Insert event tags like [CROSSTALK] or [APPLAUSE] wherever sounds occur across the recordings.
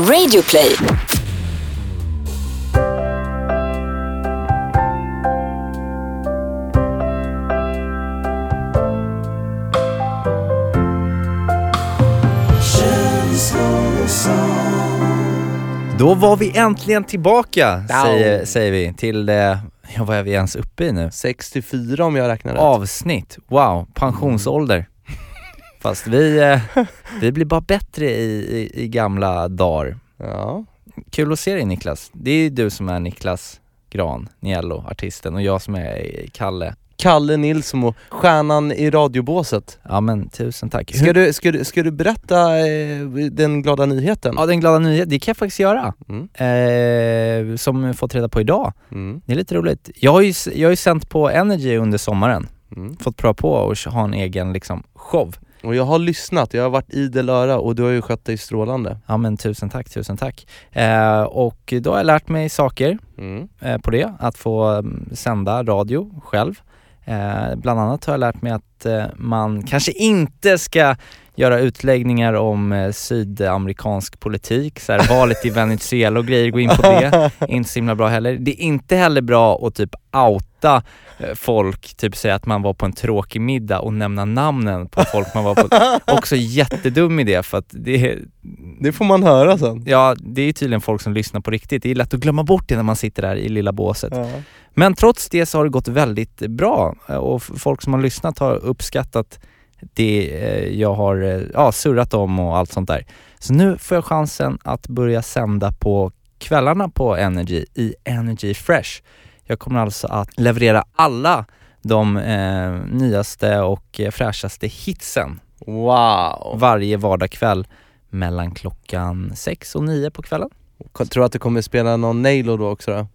Radioplay. Då var vi äntligen tillbaka, säger, säger vi, till det, ja vad är vi ens uppe i nu? 64 om jag räknar rätt. Avsnitt, wow, pensionsålder. Fast vi, eh, vi blir bara bättre i, i, i gamla dagar. Ja. Kul att se dig Niklas. Det är du som är Niklas Gran, Niello, artisten och jag som är Kalle. Kalle Nilsson och stjärnan i radiobåset. Ja men tusen tack. Ska du, ska du, ska du berätta eh, den glada nyheten? Ja den glada nyheten, det kan jag faktiskt göra. Mm. Eh, som vi fått reda på idag. Mm. Det är lite roligt. Jag har ju, jag har ju sänt på Energy under sommaren. Mm. Fått pröva på att ha en egen liksom show. Och jag har lyssnat, jag har varit idel öra och du har ju skött dig strålande. Ja men tusen tack, tusen tack. Eh, och då har jag lärt mig saker Mm. eh, på det, att få mm, sända radio själv. Eh, bland annat har jag lärt mig att eh, man kanske inte ska göra utläggningar om eh, sydamerikansk politik, så här, valet i [LAUGHS] Venezuela och grejer, gå in på det. [LAUGHS] Inte så himla bra heller. Det är inte heller bra att typ outa eh, folk, typ säga att man var på en tråkig middag och nämna namnen på folk man var på. [LAUGHS] Också jättedum idé för att det, Det får man höra sen. ja det är tydligen folk som lyssnar på riktigt. Det är lätt att glömma bort det när man sitter där i lilla båset. Ja. Men trots det så har det gått väldigt bra eh, och folk som har lyssnat har uppskattat det eh, jag har eh, ja, surrat om och allt sånt där. Så nu får jag chansen att börja sända på kvällarna på Energy i Energy Fresh. Jag kommer alltså att leverera alla de eh, nyaste och eh, fräschaste hitsen Wow. varje vardagkväll mellan klockan sex och nio på kvällen. Tror du att du kommer spela någon Nailo då också då?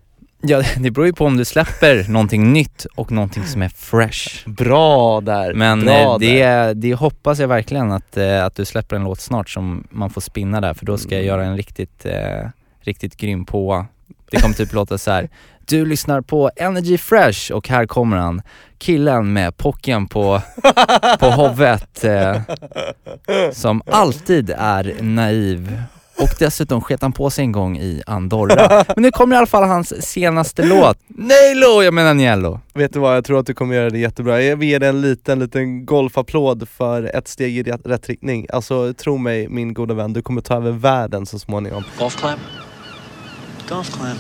Ja, [LAUGHS] det beror ju på om du släpper någonting nytt och någonting som är fresh. Bra där! Men Bra eh, där. det, det hoppas jag verkligen att, eh, att du släpper en låt snart som man får spinna där för då ska jag Mm. göra en riktigt, eh, riktigt grym på. Det kommer typ låta så här. [LAUGHS] Du lyssnar på Energy Fresh och här kommer han, killen med pocken på, på [LAUGHS] hovet eh, som alltid är naiv och dessutom sket han på sig en gång i Andorra. Men nu kommer i alla fall hans senaste låt. Nailo, jag menar Niello. Vet du vad, jag tror att du kommer göra det jättebra. Jag vill ge dig en liten, liten golfapplåd för ett steg i rätt, rätt riktning. Alltså tro mig min goda vän, du kommer ta över världen så småningom. Golf clap? Golf clap.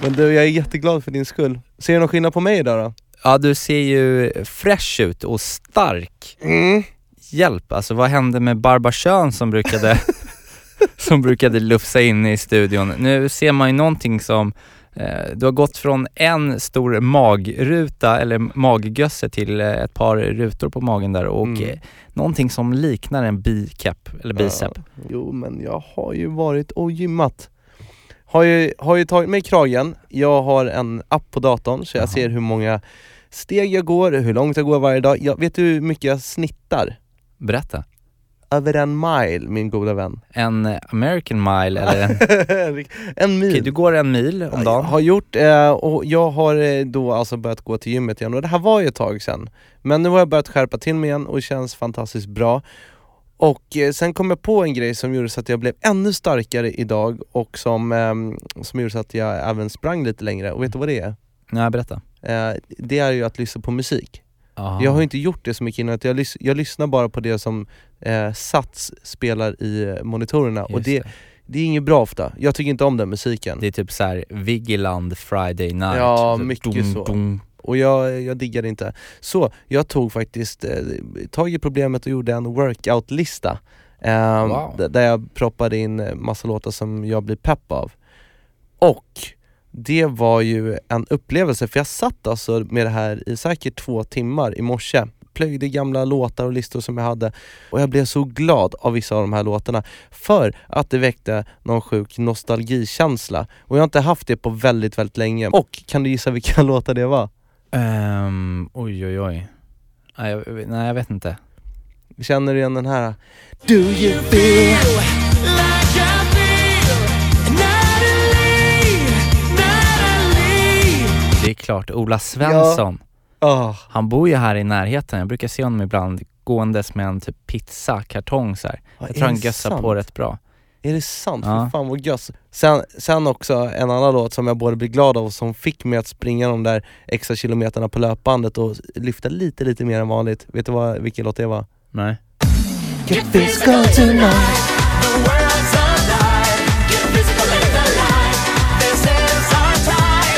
Men du, jag är jätteglad för din skull. Ser du någon skillnad på mig idag då? Ja, du ser ju fresh ut och stark. Mm. Hjälp, alltså vad hände med Barbara som brukade, [LAUGHS] som brukade lufsa in i studion? Nu ser man ju någonting som, eh, du har gått från en stor magruta eller maggösse till eh, ett par rutor på magen där och Mm. eh, någonting som liknar en bicep eller bicep. Ja. Jo men jag har ju varit och gymmat. Har ju, har ju tagit mig i kragen, jag har en app på datorn så jag Jaha. ser hur många steg jag går, hur långt jag går varje dag. Jag, vet du hur mycket jag snittar? Berätta. Över en mile min goda vän. En American mile eller en, [LAUGHS] en mil. okej du går en mil om Jag dagen? har gjort, eh, och jag har eh, då alltså börjat gå till gymmet igen och det här var ju ett tag sedan. Men nu har jag börjat skärpa till mig igen och det känns fantastiskt bra. Och eh, sen kom jag på en grej som gjorde så att jag blev ännu starkare idag och som, ehm, som gjorde så att jag även sprang lite längre. Och vet du vad det är? Nej, berätta. Det är ju att lyssna på musik. Aha. Jag har inte gjort det så mycket innan, jag, lys- jag lyssnar bara på det som eh, Sats spelar i monitorerna och Just det, det är inget bra ofta. Jag tycker inte om den musiken. Det är typ såhär Vigiland Friday night. Ja, Så mycket dum, så. dum. Och jag, jag diggar det inte. Så jag tog faktiskt eh, tag i problemet och gjorde en workout-lista. Eh, Wow. Där jag proppade in massa låtar som jag blir pepp av. Och det var ju en upplevelse, för jag satt alltså med det här i säkert två timmar i morse. Plöjde gamla låtar och listor som jag hade och jag blev så glad av vissa av de här låtarna för att det väckte någon sjuk nostalgikänsla. Och jag har inte haft det på väldigt, väldigt länge. Och kan du gissa vilka [LAUGHS] låtar det var? Ehm, oj oj oj. Nej jag, nej jag vet inte. Känner du igen den här? Do you feel Det är klart, Ola Svensson. Ah, Han bor ju här i närheten, jag brukar se honom ibland gåendes med en typ pizzakartong så här. Ja, Jag tror han gössar på rätt bra. Är det sant? Ja. Fy fan vad göss. Sen, sen också en annan låt som jag både blir glad av och som fick mig att springa de där extra kilometerna på löpbandet och lyfta lite lite mer än vanligt. Vet du vad, vilken låt det var? Nej. Get physical tonight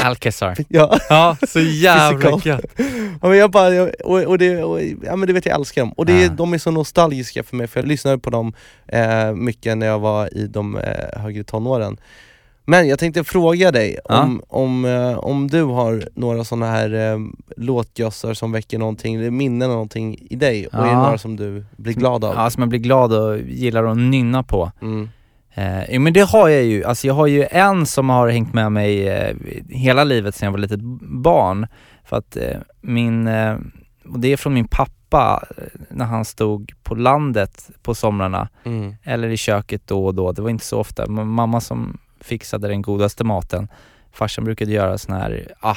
Alcazar. [LAUGHS] Ja, Ja, så [LAUGHS] jävla gött. ja men jag bara, och, och, det, och, ja men du vet jag älskar dem. Och det, Ja. de är så nostalgiska för mig för jag lyssnade på dem eh, mycket när jag var i de eh, högre tonåren. Men jag tänkte fråga dig om, om, eh, om du har några sådana här eh, låtgössar som väcker någonting, minnen eller någonting i dig och är det några som du blir glad av? Ja, som jag blir glad och gillar att nynna på. Mm. Eh, men det har jag ju, alltså jag har ju en som har hängt med mig eh, hela livet sedan jag var litet barn. För att eh, min, eh, och det är från min pappa eh, när han stod på landet på somrarna Mm. eller i köket då och då. Det var inte så ofta. M- Mamma som fixade den godaste maten. Farsan brukade göra sån här, ah,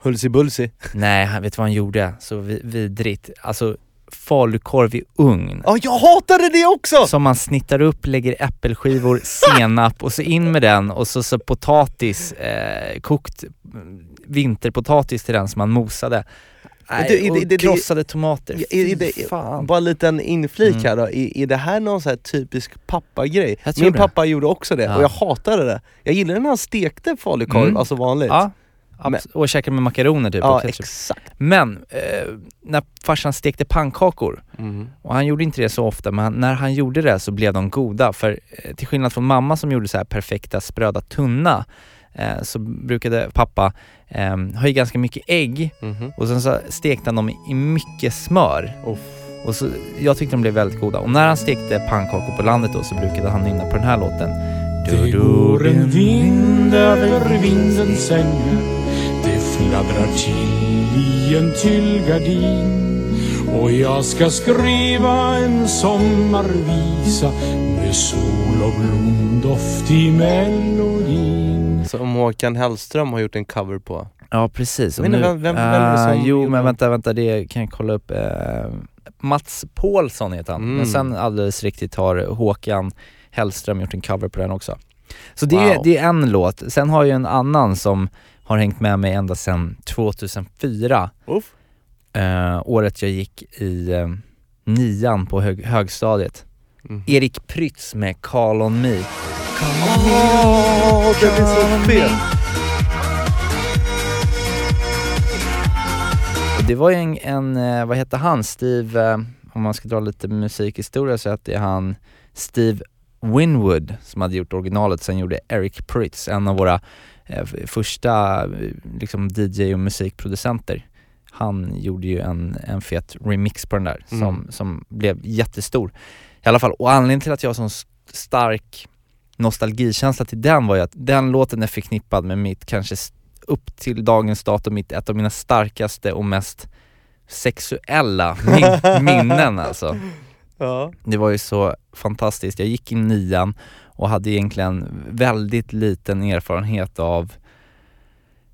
Hulsi Bulsi. nej, vet du vad han gjorde? Så vi- vidrigt. Alltså falukorv i ugn. Ja, jag hatade det också! Som man snittar upp, lägger äppelskivor, senap och så in med den och så, så potatis, eh, kokt mm, vinterpotatis till den som man mosade. Nej, Du, är det- och det- det- krossade tomater. Är det- fan. Bara en liten inflik Mm. här då, är, är det här någon så här typisk pappagrej? Min pappa gjorde också det Ja. och jag hatade det. Jag gillade när han stekte falukorv, Mm. alltså vanligt. Ja, abs- och käkade med makaroner typ. Ja, exakt. Men eh, när farsan stekte pannkakor, Mm. och han gjorde inte det så ofta, men när han gjorde det så blev de goda. För eh, till skillnad från mamma som gjorde så här perfekta spröda tunna, eh, så brukade pappa eh, ha i ganska mycket ägg Mhm. och sen så stekte han dem i- mycket smör. Uff. Och så, jag tyckte de blev väldigt goda. Och när han stekte pannkakor på landet då så brukade han nynna på den här låten. Det går en vind över vindens ängar Det fladdrar till i en tyllgardin Och jag ska skriva en sommarvisa Med sol och blomdoft i melodin Som Håkan Hellström har gjort en cover på. Ja precis. Och Men vem- vem- vem är det Ah, som jo men vänta, vänta det kan jag kolla upp. Eh, Mats Paulsson heter han. Mm. Men sen alldeles riktigt har Håkan Hellström gjort en cover på den också. Så det, är, Wow. det är en låt. Sen har jag en annan som har hängt med mig ända sedan 2004. Uff. Eh, året jag gick i eh, nian på hög, högstadiet. Mhm. Erik Prytz med Call on me. Åh, den är så fet! Det var ju en, en eh, vad heter han, Steve, eh, om man ska dra lite musikhistoria så att det är han Steve Winwood som hade gjort originalet, sen gjorde Eric Prytz, en av våra första eh, liksom DJ och musikproducenter. Han gjorde ju en, en fet remix på den där som, Mm. som blev jättestor. I alla fall, och anledningen till att jag har sån stark nostalgikänsla till den var ju att den låten är förknippad med mitt kanske upp till dagens datum mitt, ett av mina starkaste och mest sexuella min- [LAUGHS] minnen alltså. Ja. Det var ju så fantastiskt. Jag gick i nian och hade egentligen väldigt liten erfarenhet av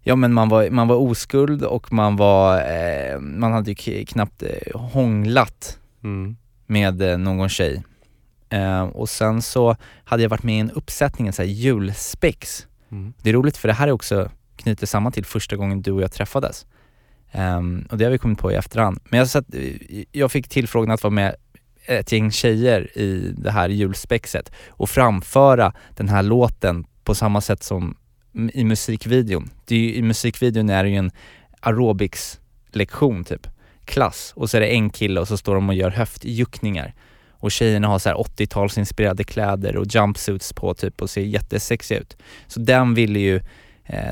Ja men man var, man var oskuld och man var, eh, man hade ju knappt eh, hånglat Mm. med eh, någon tjej. Eh, och sen så hade jag varit med i en uppsättning, en sån här julspex. Mm. Det är roligt för det här är också knyter samman till första gången du och jag träffades. Ehm, och det har vi kommit på i efterhand. Men jag, satt, jag fick tillfrågan att vara med ett gäng tjejer i det här julspexet och framföra den här låten på samma sätt som i musikvideon. Det är ju, I musikvideon är det ju en aerobics-lektion typ, klass. Och så är det en kille och så står de och gör höftjuckningar. Och tjejerna har så här 80-talsinspirerade kläder och jumpsuits på typ och ser jättesexiga ut. Så den ville ju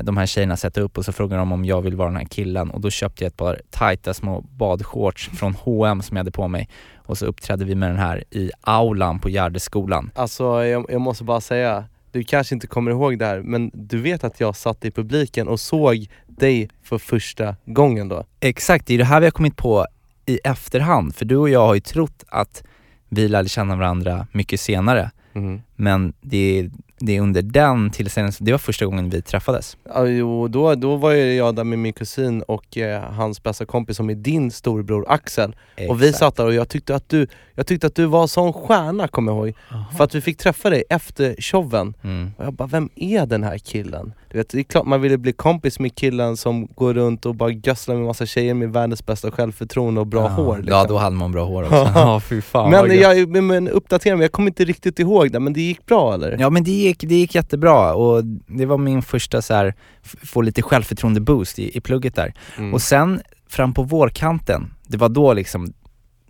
de här tjejerna sätta upp och så frågade de om jag vill vara den här killen och då köpte jag ett par tajta små badshorts från H&M som jag hade på mig och så uppträdde vi med den här i aulan på Gärdeskolan. Alltså jag, jag måste bara säga, du kanske inte kommer ihåg det här, men du vet att jag satt i publiken och såg dig för första gången då? Exakt, det är det här vi har kommit på i efterhand för du och jag har ju trott att vi lärde känna varandra mycket senare Mm. men det är det är under den tillställningen, det var första gången vi träffades. Ja, jo, då, då var ju jag där med min kusin och eh, hans bästa kompis som är din storbror Axel Och vi Exakt. satt där och jag tyckte att du, jag tyckte att du var sån stjärna kommer jag ihåg För att vi fick träffa dig efter showen Mm. Och jag bara, vem är den här killen? Du vet, det är klart man ville bli kompis med killen som går runt och bara gösslar med massa tjejer med världens bästa självförtroende och bra ja. hår liksom. Ja, då hade man bra hår [LAUGHS] också. ja, fy fan Men jag, men, men uppdatera mig, jag kommer inte riktigt ihåg det, men det gick bra eller? Ja men det gick, det gick jättebra och det var min första så här, få lite självförtroende-boost i, i plugget där. Mm. Och sen fram på vårkanten, det var då liksom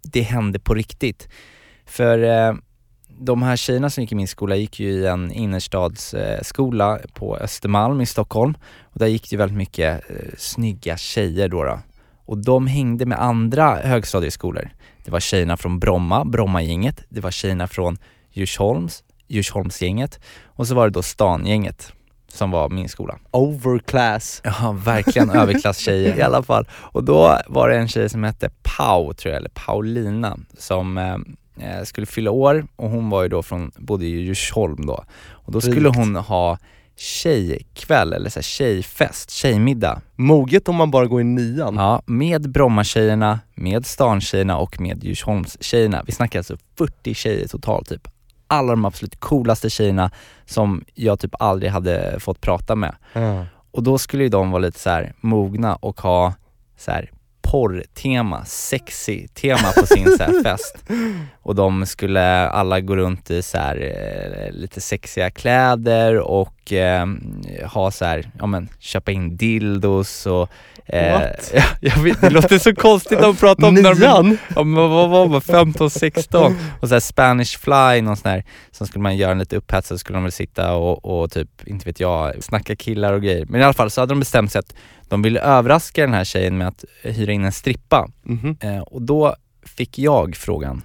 det hände på riktigt. För eh, de här tjejerna som gick i min skola gick ju i en innerstadsskola eh, på Östermalm i Stockholm och där gick det ju väldigt mycket eh, snygga tjejer då, då. Och de hängde med andra högstadieskolor. Det var tjejerna från Bromma, Brommagänget, det var tjejerna från Djursholms, Djursholmsgänget och så var det då Stangänget som var min skola. Overclass Ja, verkligen [LAUGHS] överklasstjejer i alla fall. Och då var det en tjej som hette Pau, tror jag, eller Paulina, som eh, eh, skulle fylla år och hon var ju då från, bodde i Djursholm då. Och då skulle Rikt. hon ha tjejkväll, eller så här tjejfest, tjejmiddag. Moget om man bara går i nian Ja, med Brommatjejerna, med Stansjejerna och med Djursholmstjejerna. Vi snackar alltså 40 tjejer totalt typ. Alla de absolut coolaste tjejerna som jag typ aldrig hade fått prata med. Ja. Och då skulle ju de vara lite så här mogna och ha så här porrtema, sexy tema på sin så [LAUGHS] fest. Och de skulle alla gå runt i så här, eh, lite sexiga kläder och eh, ha så här, ja men köpa in dildos och eh, What? [LAUGHS] ja, jag vet, det låter så konstigt att prata om när Nian? Ja men vad var man, 15, 16? Och så här Spanish fly, någon sån här, som skulle man göra en lite upphetsad så skulle de väl sitta och, och typ, inte vet jag, snacka killar och grejer. Men i alla fall så hade de bestämt sig att de ville överraska den här tjejen med att hyra in en strippa. Mhm. Eh, och då fick jag frågan.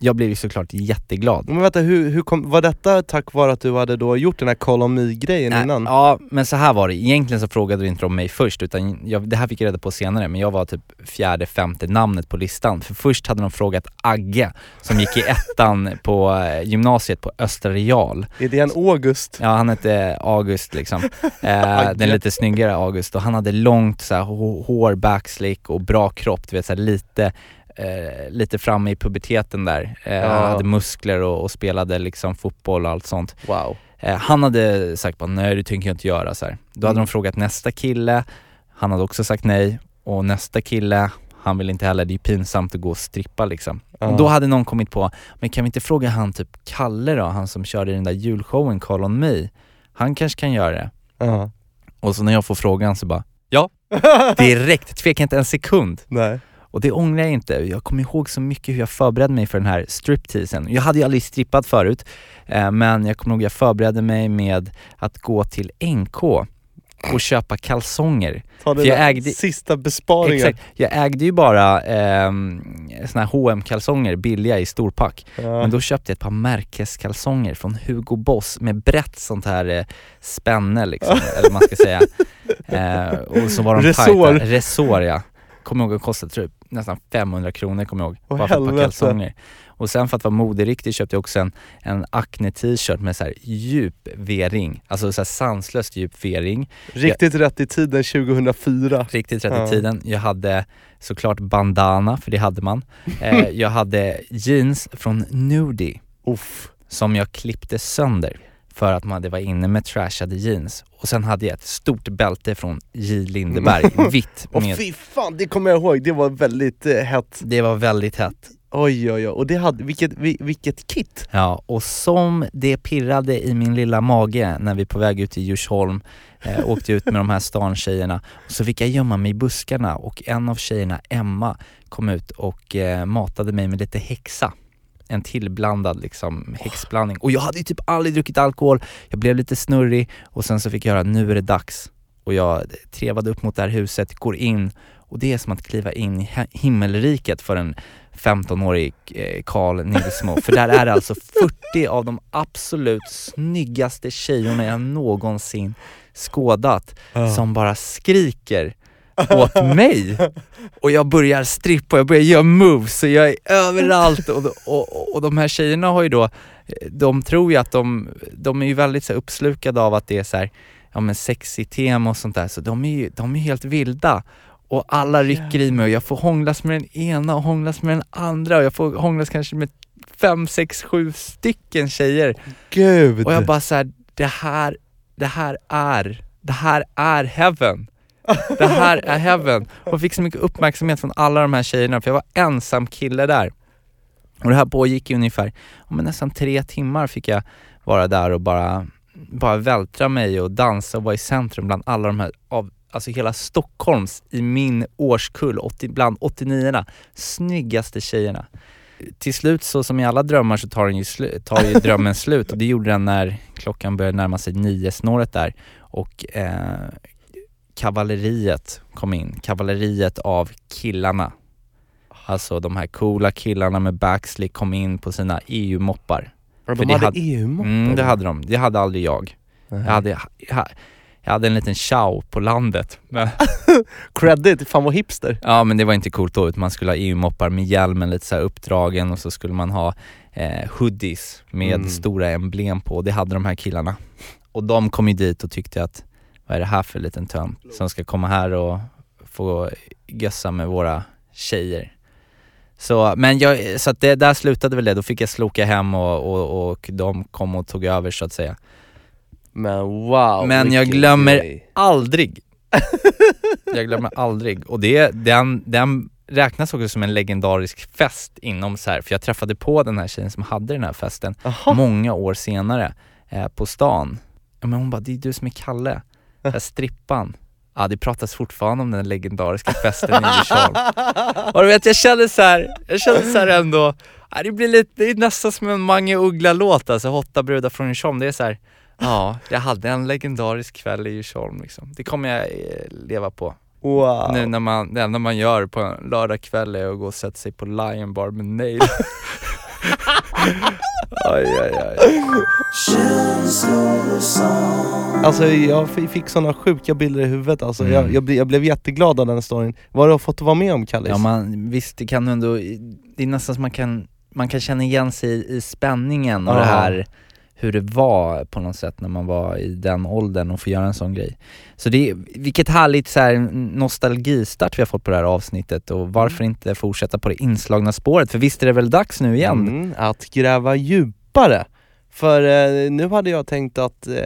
Jag blev ju såklart jätteglad. Men vänta, hur, hur kom, var detta tack vare att du hade då gjort den här me-grejen Nej, innan? Ja, men så här var det. Egentligen så frågade inte de mig först, utan jag, det här fick jag reda på senare, men jag var typ fjärde, femte namnet på listan. För först hade de frågat Agge, som gick i ettan [LAUGHS] på eh, gymnasiet på Östra Real. Är det en August? Ja, han hette August liksom. [LAUGHS] Eh, den lite snyggare August och han hade långt så här, hå- hår, backslick och bra kropp, du vet så här, lite Eh, lite framme i puberteten där. Eh, Ja. Hade muskler och, och spelade liksom fotboll och allt sånt. Wow Eh, han hade sagt bara nej det tänker jag inte göra så här. Då hade Mm. de frågat nästa kille, han hade också sagt nej och nästa kille, han vill inte heller, det är pinsamt att gå och strippa liksom. Ja. Då hade någon kommit på, men kan vi inte fråga han typ Kalle då, han som körde den där julshowen Call on me, han kanske kan göra det. Ja. Och så när jag får frågan så bara, ja, [LAUGHS] direkt, tvekar inte en sekund. Nej Och det ångrar jag inte. Jag kommer ihåg så mycket hur jag förberedde mig för den här stripteasen. Jag hade ju aldrig strippat förut, eh, men jag kommer ihåg jag förberedde mig med att gå till NK och köpa kalsonger. Ta För den jag ägde- sista besparingen Exakt. Jag ägde ju bara eh, såna här hm kalsonger billiga i storpack. Ja. Men då köpte jag ett par märkeskalsonger från Hugo Boss med brett sånt här eh, spänne liksom, [LAUGHS] eller man ska säga. Eh, och så var de Resår. tajta. Resår ja. Kommer ihåg att kostade typ nästan 500 kronor kommer jag ihåg. Åh, bara för ett par kalsonger. Och sen för att vara moderiktig köpte jag också en, en Acne t-shirt med så här djup V-ring. Alltså så här sanslöst djup V-ring. Riktigt rätt i tiden 2004 Riktigt rätt Ja. i tiden. Jag hade såklart bandana, för det hade man. Eh, [LAUGHS] jag hade jeans från Nudie Uff. som jag klippte sönder för att man det var inne med trashade jeans. Och sen hade jag ett stort bälte från J Lindeberg, [LAUGHS] vitt Och med, fy fan, det kommer jag ihåg, det var väldigt eh, hett det var väldigt hett. Oj oj oj, och det hade, vilket, vi- vilket kit! Ja, och som det pirrade i min lilla mage när vi på väg ut till Djursholm eh, åkte ut med de här stantjejerna, så fick jag gömma mig i buskarna och en av tjejerna, Emma, kom ut och eh, matade mig med lite häxa. En tillblandad liksom häxblandning. Och jag hade ju typ aldrig druckit alkohol, jag blev lite snurrig och sen så fick jag höra nu är det dags. Och jag trevade upp mot det här huset, går in och det är som att kliva in i himmelriket för en 15-årig eh, Carl Nilsmo. För där är det alltså 40 av de absolut snyggaste tjejerna jag någonsin skådat som bara skriker åt mig. Och jag börjar strippa, jag börjar göra moves och jag är överallt och, och, och de här tjejerna har ju då, de tror ju att de, de är ju väldigt så uppslukade av att det är så här, ja men sexy tema och sånt där, så de är ju de är helt vilda. Och alla rycker i mig och jag får hånglas med den ena och hånglas med den andra och jag får hånglas kanske med fem, sex, sju stycken tjejer. Gud! Och jag bara så här, det här, det här är, det här är heaven. Det här är heaven. Och jag fick så mycket uppmärksamhet från alla de här tjejerna för jag var ensam kille där. Och det här pågick i ungefär, men nästan tre timmar fick jag vara där och bara, bara vältra mig och dansa och vara i centrum bland alla de här, av, alltså hela Stockholms, i min årskull, 80, bland 89 snyggaste tjejerna. Till slut så som i alla drömmar så tar, den ju slu, tar ju drömmen slut och det gjorde den när klockan började närma sig nio snåret där och eh, kavalleriet kom in, kavalleriet av killarna. Alltså de här coola killarna med backslick kom in på sina EU-moppar. Ja, de hade hade- EU-moppar? Mm, det hade de, det hade aldrig jag. Nej. Jag hade, jag, jag hade en liten chow på landet. Men, [LAUGHS] Credit, fan vad hipster. ja men det var inte coolt då, utan man skulle ha EU-moppar med hjälmen lite så uppdragen och så skulle man ha eh, hoodies med Mm. stora emblem på, det hade de här killarna. Och de kom ju dit och tyckte att, vad är det här för liten tönt som ska komma här och få gössa med våra tjejer. Så, men jag, så att det, där slutade väl det, då fick jag sloka hem och, och, och de kom och tog över så att säga. Men wow, Men jag glömmer- grej. Aldrig! [LAUGHS] jag glömmer aldrig. Och det, den, den räknas också som en legendarisk fest inom så här, för jag träffade på den här tjejen som hade den här festen Jaha. många år senare eh, på stan. Ja, men hon bara, det är du som är Kalle, [LAUGHS] den här strippan. Ja det pratas fortfarande om den legendariska festen i Djursholm. [LAUGHS] Och du vet jag kände så här, jag kände så här ändå, ja, det blir lite, det är nästan som en Mange Uggla-låt alltså, Hotta brudar från Djursholm. Det är så här, ja jag hade en legendarisk kväll i Djursholm liksom. Det kommer jag eh, leva på. Wow. Nu när man, det enda man gör på en lördagkväll är att gå och sätta sig på Lion Bar med Nail. [LAUGHS] aj, aj, aj. Alltså jag fick såna sjuka bilder i huvudet alltså. Mm. jag, jag, ble- jag blev jätteglad av den storyn. Vad har du fått vara med om Kallis? Ja man, visst det kan ändå, det är nästan som man kan, man kan känna igen sig i, i spänningen och Ja. det här hur det var på något sätt när man var i den åldern och få göra en sån grej. Så det är, vilket härligt så här nostalgistart vi har fått på det här avsnittet och varför inte fortsätta på det inslagna spåret? För visst är det väl dags nu igen? Mm, att gräva djupare. För eh, nu hade jag tänkt att eh,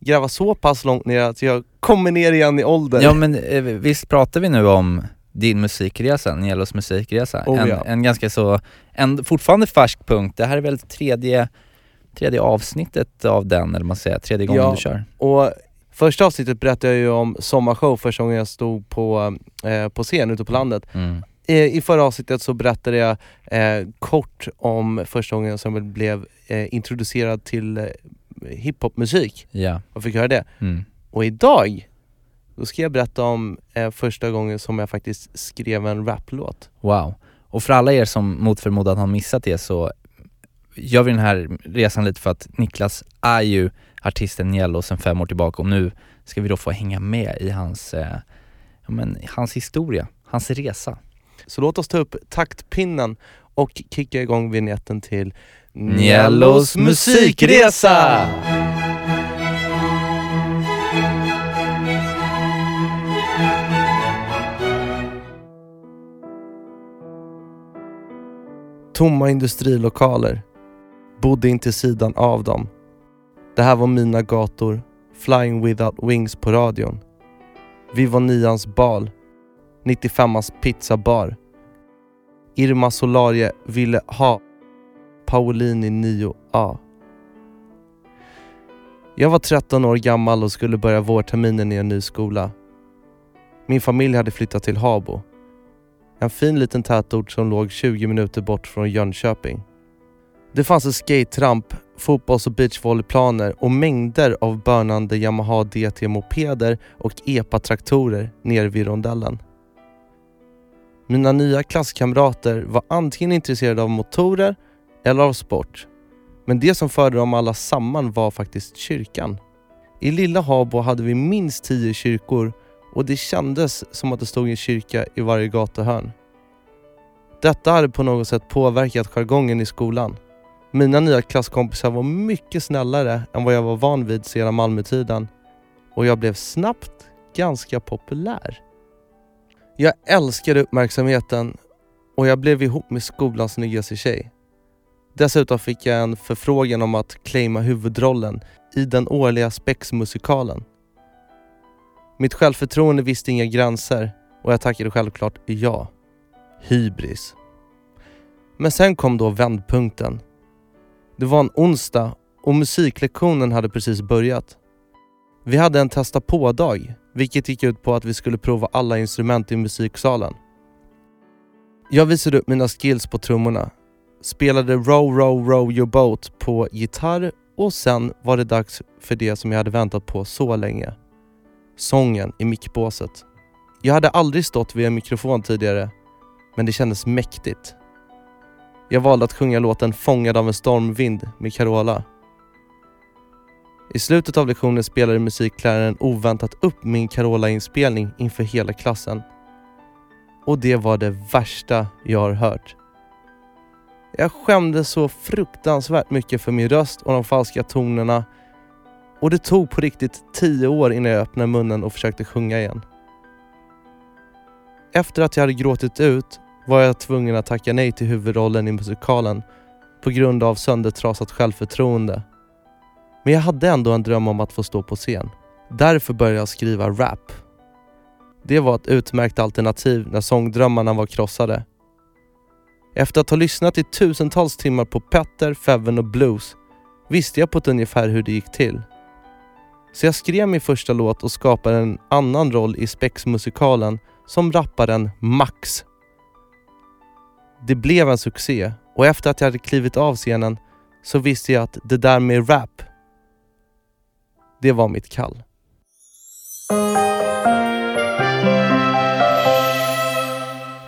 gräva så pass långt ner att jag kommer ner igen i ålder. Ja men eh, visst pratar vi nu om din musikresa, Nielos musikresa? Oh, en, ja. en ganska så, en fortfarande färsk punkt, det här är väl tredje, tredje avsnittet av den, eller man säger, tredje gången Ja. du kör? Och första avsnittet berättade jag ju om sommarshow första gången jag stod på, eh, på scen ute på landet. Mm. Eh, I förra avsnittet så berättade jag eh, kort om första gången som jag blev eh, introducerad till eh, hiphopmusik Ja. och fick höra det. Mm. Och idag, då ska jag berätta om eh, första gången som jag faktiskt skrev en raplåt. Wow. Och för alla er som mot förmodan har missat det så gör vi den här resan lite för att Niklas är ju artisten Niello sedan fem år tillbaka och nu ska vi då få hänga med i hans, eh, ja, men, hans historia, hans resa. Så låt oss ta upp taktpinnen och kicka igång vignetten till Niellos musikresa! Tomma industrilokaler. Bodde intill sidan av dem. Det här var mina gator. Flying without wings på radion. Vi var nians bal. 95ans pizzabar. Irma Solarie ville ha Paulini 9A. Jag var 13 år gammal och skulle börja vårterminen i en ny skola. Min familj hade flyttat till Habo. En fin liten tätort som låg 20 minuter bort från Jönköping. Det fanns en skate-ramp, fotbolls och beachvolleyplaner och mängder av bönande Yamaha DT-mopeder och EPA-traktorer nere vid rondellen. Mina nya klasskamrater var antingen intresserade av motorer eller av sport. Men det som förde dem alla samman var faktiskt kyrkan. I lilla Habo hade vi minst tio kyrkor och det kändes som att det stod en kyrka i varje gatuhörn. Detta hade på något sätt påverkat jargongen i skolan. Mina nya klasskompisar var mycket snällare än vad jag var van vid sedan Malmötiden och jag blev snabbt ganska populär. Jag älskade uppmärksamheten och jag blev ihop med skolans snyggaste tjej. Dessutom fick jag en förfrågan om att claima huvudrollen i den årliga spexmusikalen. Mitt självförtroende visste inga gränser och jag tackade självklart ja. Hybris. Men sen kom då vändpunkten. Det var en onsdag och musiklektionen hade precis börjat. Vi hade en testa på-dag, vilket gick ut på att vi skulle prova alla instrument i musiksalen. Jag visade upp mina skills på trummorna, spelade Row Row Row Your Boat på gitarr och sen var det dags för det som jag hade väntat på så länge. Sången i mickbåset. Jag hade aldrig stått vid en mikrofon tidigare, men det kändes mäktigt. Jag valde att sjunga låten Fångad av en stormvind med Carola. I slutet av lektionen spelade musikläraren oväntat upp min Carola-inspelning inför hela klassen. Och det var det värsta jag har hört. Jag skämdes så fruktansvärt mycket för min röst och de falska tonerna och det tog på riktigt tio år innan jag öppnade munnen och försökte sjunga igen. Efter att jag hade gråtit ut var jag tvungen att tacka nej till huvudrollen i musikalen på grund av söndertrasat självförtroende. Men jag hade ändå en dröm om att få stå på scen. Därför började jag skriva rap. Det var ett utmärkt alternativ när sångdrömmarna var krossade. Efter att ha lyssnat i tusentals timmar på Petter, Feven och Blues visste jag på ett ungefär hur det gick till. Så jag skrev min första låt och skapade en annan roll i Spex-musikalen som rapparen Max. Det blev en succé och efter att jag hade klivit av scenen så visste jag att det där med rap, det var mitt kall.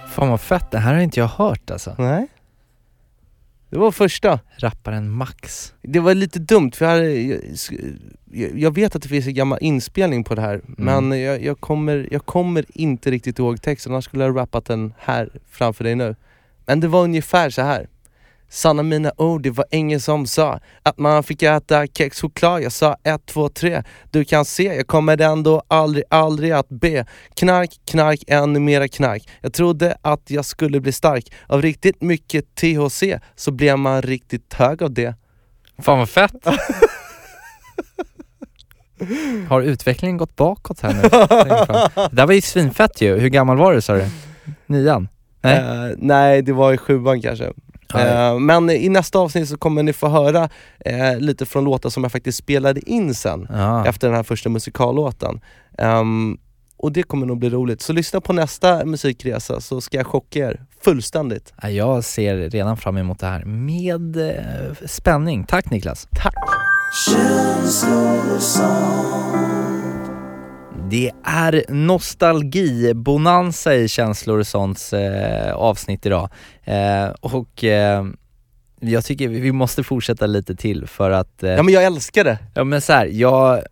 Fan vad fett, det här har inte jag hört alltså. Nej. Det var första. Rapparen Max. Det var lite dumt för jag, hade, jag, jag vet att det finns en gammal inspelning på det här men jag, jag, kommer, jag kommer inte riktigt ihåg texten, annars skulle jag ha rappat den här framför dig nu. Men det var ungefär så här. Sanna mina ord, det var ingen som sa att man fick äta kexchoklad. Jag sa ett, två, tre. Du kan se, jag kommer ändå aldrig, aldrig att be. Knark, knark, ännu mera knark. Jag trodde att jag skulle bli stark. Av riktigt mycket THC så blev man riktigt hög av det. Fan vad fett! Har utvecklingen gått bakåt här nu? [LAUGHS] Det där var ju svinfett ju. Hur gammal var du sa du? Nian? Nej? Eh, nej, det var i sjuan kanske. Eh, men i nästa avsnitt så kommer ni få höra eh, lite från låtar som jag faktiskt spelade in sen, Ja. efter den här första musikallåten. Ehm, och det kommer nog bli roligt. Så lyssna på nästa musikresa så ska jag chocka er fullständigt. Ja, Jag ser redan fram emot det här med eh, spänning. Tack Niklas. Tack! Det är nostalgi-bonanza i Känslor och sånts eh, avsnitt idag. Eh, och eh, jag tycker vi måste fortsätta lite till för att eh, Ja men jag älskar det! Ja men så här, jag,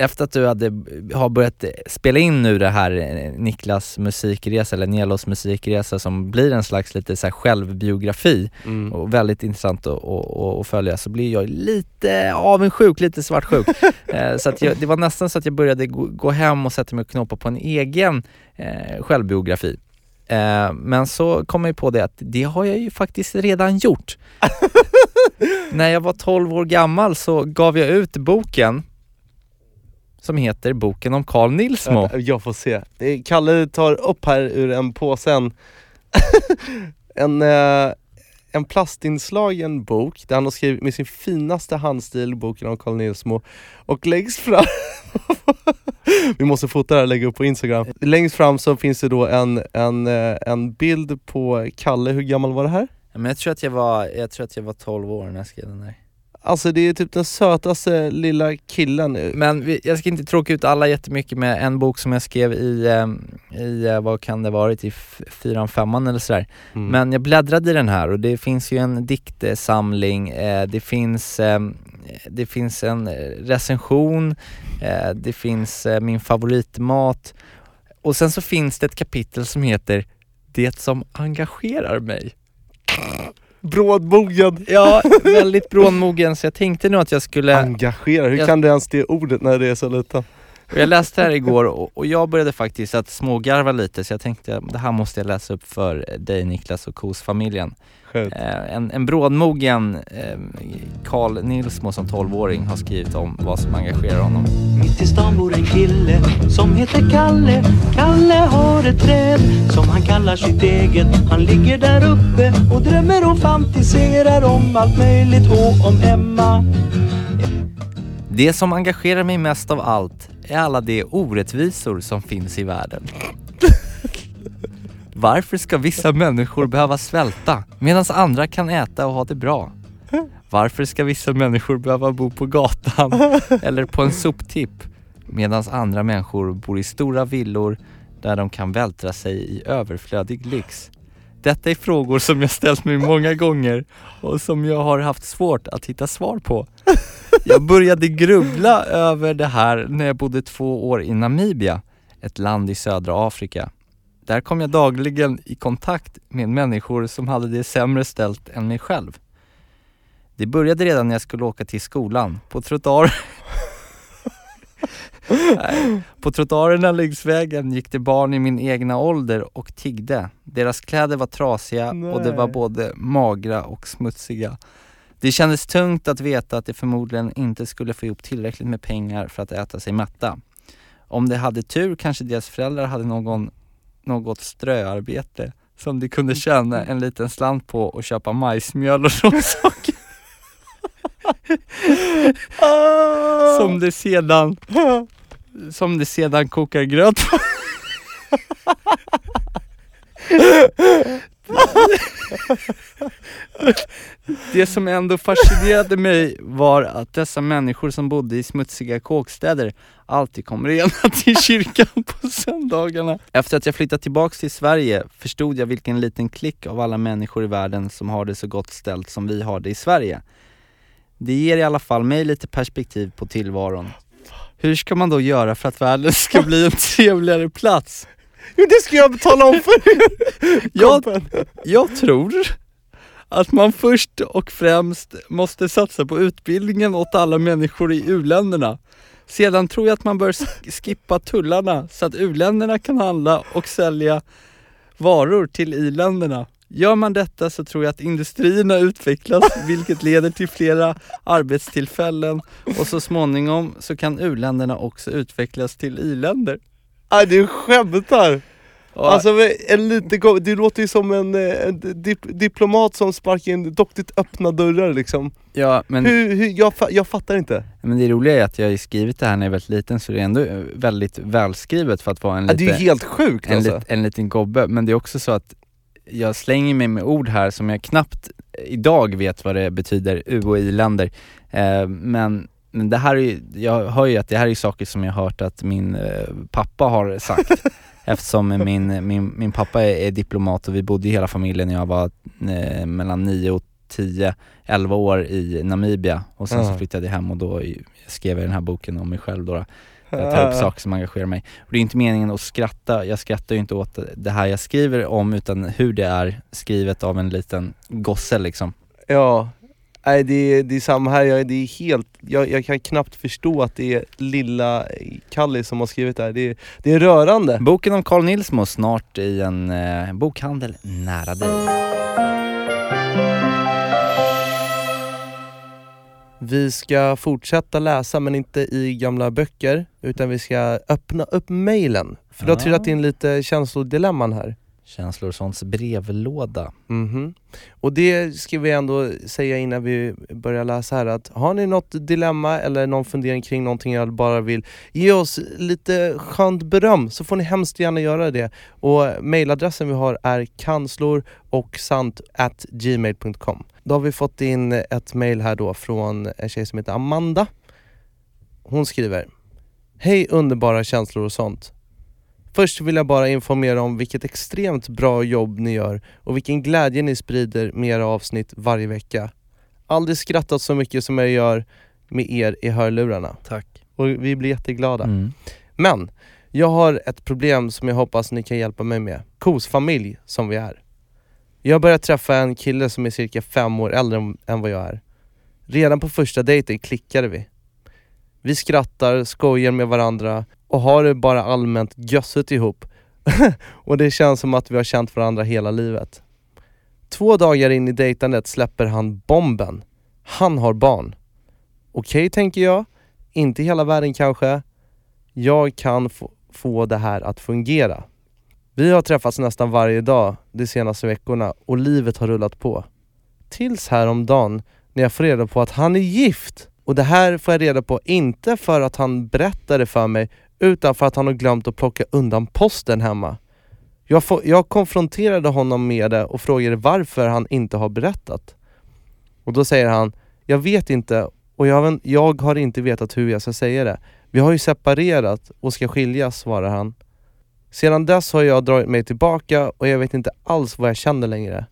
efter att du hade, har börjat spela in nu det här eh, Niklas musikresa, eller Nelos musikresa som blir en slags lite så självbiografi Mm. och väldigt intressant att, att, att följa, så blir jag lite avundsjuk, lite svartsjuk. [LAUGHS] Eh, så att jag, det var nästan så att jag började gå, gå hem och sätta mig och knåpa på en egen eh, självbiografi. Eh, men så kom jag på det att det har jag ju faktiskt redan gjort. [LAUGHS] När jag var 12 år gammal så gav jag ut boken som heter Boken om Carl Nilsmo. Ja, Jag får se. Kalle tar upp här ur en påse en, [LAUGHS] en, eh, en plastinslagen bok där han har skrivit med sin finaste handstil boken om Carl Nilsmo och längst fram [LAUGHS] Vi måste fota det här och lägga upp på instagram. Längst fram så finns det då en, en, eh, en bild på Kalle, hur gammal var det här? Men jag tror att jag var, jag tror att jag var 12 år när jag skrev den där. Alltså det är typ den sötaste lilla killen Men vi, jag ska inte tråka ut alla jättemycket med en bok som jag skrev i, eh, i eh, vad kan det varit, i fyran, femman eller sådär. Mm. Men jag bläddrade i den här och det finns ju en diktsamling, eh, det finns eh, det finns en eh, recension, det finns min favoritmat och sen så finns det ett kapitel som heter Det som engagerar mig. Brådmogen, Ja, [LAUGHS] väldigt brådmogen så jag tänkte nog att jag skulle engagerar, hur Jag- kan du ens det ordet när det är så liten? Jag läste det här igår och, och jag började faktiskt att smågarva lite så jag tänkte det här måste jag läsa upp för dig Niklas och Kos-familjen. Eh, en, en brådmogen eh, Carl Nilsmo som 12-åring har skrivit om vad som engagerar honom. Mitt i stan bor en kille som heter Kalle. Kalle har ett träd som han kallar sitt eget. Han ligger där uppe och drömmer och fantiserar om allt möjligt och om Emma. Det som engagerar mig mest av allt är alla de orättvisor som finns i världen. [LAUGHS] Varför ska vissa människor behöva svälta medan andra kan äta och ha det bra? Varför ska vissa människor behöva bo på gatan [LAUGHS] eller på en soptipp medan andra människor bor i stora villor där de kan vältra sig i överflödig lyx? Detta är frågor som jag ställt mig många gånger och som jag har haft svårt att hitta svar på. Jag började grubbla över det här när jag bodde två år i Namibia, ett land i södra Afrika. Där kom jag dagligen i kontakt med människor som hade det sämre ställt än mig själv. Det började redan när jag skulle åka till skolan. På trottoar... Nej. På trottoarerna längs vägen gick det barn i min egna ålder och tiggde. Deras kläder var trasiga och det var Nej. både magra och smutsiga. Det kändes tungt att veta att de förmodligen inte skulle få ihop tillräckligt med pengar för att äta sig mätta. Om de hade tur kanske deras föräldrar hade någon, något ströarbete som de kunde tjäna en liten slant på och köpa majsmjöl och råsocker [LAUGHS] som de sedan som de sedan kokar gröt på. Det som ändå fascinerade mig var att dessa människor som bodde i smutsiga kåkstäder alltid kom rena [LAUGHS] till kyrkan på söndagarna. Efter att jag flyttat tillbaks till Sverige förstod jag vilken liten klick av alla människor i världen som har det så gott ställt som vi har det i Sverige. Det ger i alla fall mig lite perspektiv på tillvaron. Hur ska man då göra för att världen ska bli en trevligare plats? Jo det ska jag tala om för er! Jag, jag tror att man först och främst måste satsa på utbildningen åt alla människor i u-länderna. Sedan tror jag att man bör sk- skippa tullarna så att u-länderna kan handla och sälja varor till i-länderna. Gör man detta så tror jag att industrierna utvecklas [LAUGHS] vilket leder till flera arbetstillfällen och så småningom så kan u-länderna också utvecklas till i-länder. Nej du skämtar! Och- Alltså en liten du låter ju som en, eh, en dip- diplomat som sparkar in doktigt öppna dörrar liksom. ja, men... Hur, hur, jag, jag fattar inte. Men det roliga är att jag har skrivit det här när jag var väldigt liten så det är ändå eh, väldigt välskrivet för att vara en, Ja, det är ju helt sjukt en, alltså. lit, en liten gobbe. Men det är också så att jag slänger mig med ord här som jag knappt idag vet vad det betyder, U och I-länder. Eh, men, men det här är jag hör ju att det här är saker som jag har hört att min eh, pappa har sagt. [LAUGHS] Eftersom min, min, min pappa är, är diplomat och vi bodde i hela familjen när jag var eh, mellan 9 och 10, 11 år i Namibia och sen så Ja. flyttade jag hem och då skrev jag den här boken om mig själv då. Jag tar upp saker som engagerar mig. Och det är inte meningen att skratta, jag skrattar ju inte åt det här jag skriver om utan hur det är skrivet av en liten gosse liksom. Ja, nej det är, det är samma här, jag, det är helt, jag, jag kan knappt förstå att det är lilla Kalle som har skrivit det här, det är, det är rörande. Boken om Carl Nilsmo snart i en eh, bokhandel nära dig. Vi ska fortsätta läsa men inte i gamla böcker, utan vi ska öppna upp mailen. För du har trillat in lite känslodilemman här. Känslor och sånts brevlåda. Mhm. Och det ska vi ändå säga innan vi börjar läsa här att har ni något dilemma eller någon fundering kring någonting eller bara vill ge oss lite skönt beröm så får ni hemskt gärna göra det. Och mailadressen vi har är kanslor och sant at gmail.com. Då har vi fått in ett mail här då från en tjej som heter Amanda. Hon skriver Hej underbara känslor och sånt. Först vill jag bara informera om vilket extremt bra jobb ni gör och vilken glädje ni sprider med era avsnitt varje vecka. Aldrig skrattat så mycket som jag gör. med er i hörlurarna. Tack. Och vi blir jätteglada. Mm. Men, jag har ett problem som jag hoppas ni kan hjälpa mig med. Kosfamilj som vi är. Jag har börjat träffa en kille som är cirka fem år äldre än- än vad jag är. Redan på första dejten klickade vi. Vi skrattar, skojar med varandra och har det bara allmänt gössigt ihop. [LAUGHS] och det känns som att vi har känt varandra hela livet. Två dagar in i dejtandet släpper han bomben. Han har barn. Okej tänker jag, inte hela världen kanske. Jag kan få, få det här att fungera. Vi har träffats nästan varje dag de senaste veckorna och livet har rullat på. Tills häromdagen när jag får reda på att han är gift. Och det här får jag reda på inte för att han berättade för mig utan för att han har glömt att plocka undan posten hemma. Jag, få, jag konfronterade honom med det och frågade varför han inte har berättat. Och då säger han, jag vet inte och jag, jag har inte vetat hur jag ska säga det. Vi har ju separerat och ska skiljas, svarar han. Sedan dess har jag dragit mig tillbaka och jag vet inte alls vad jag känner längre.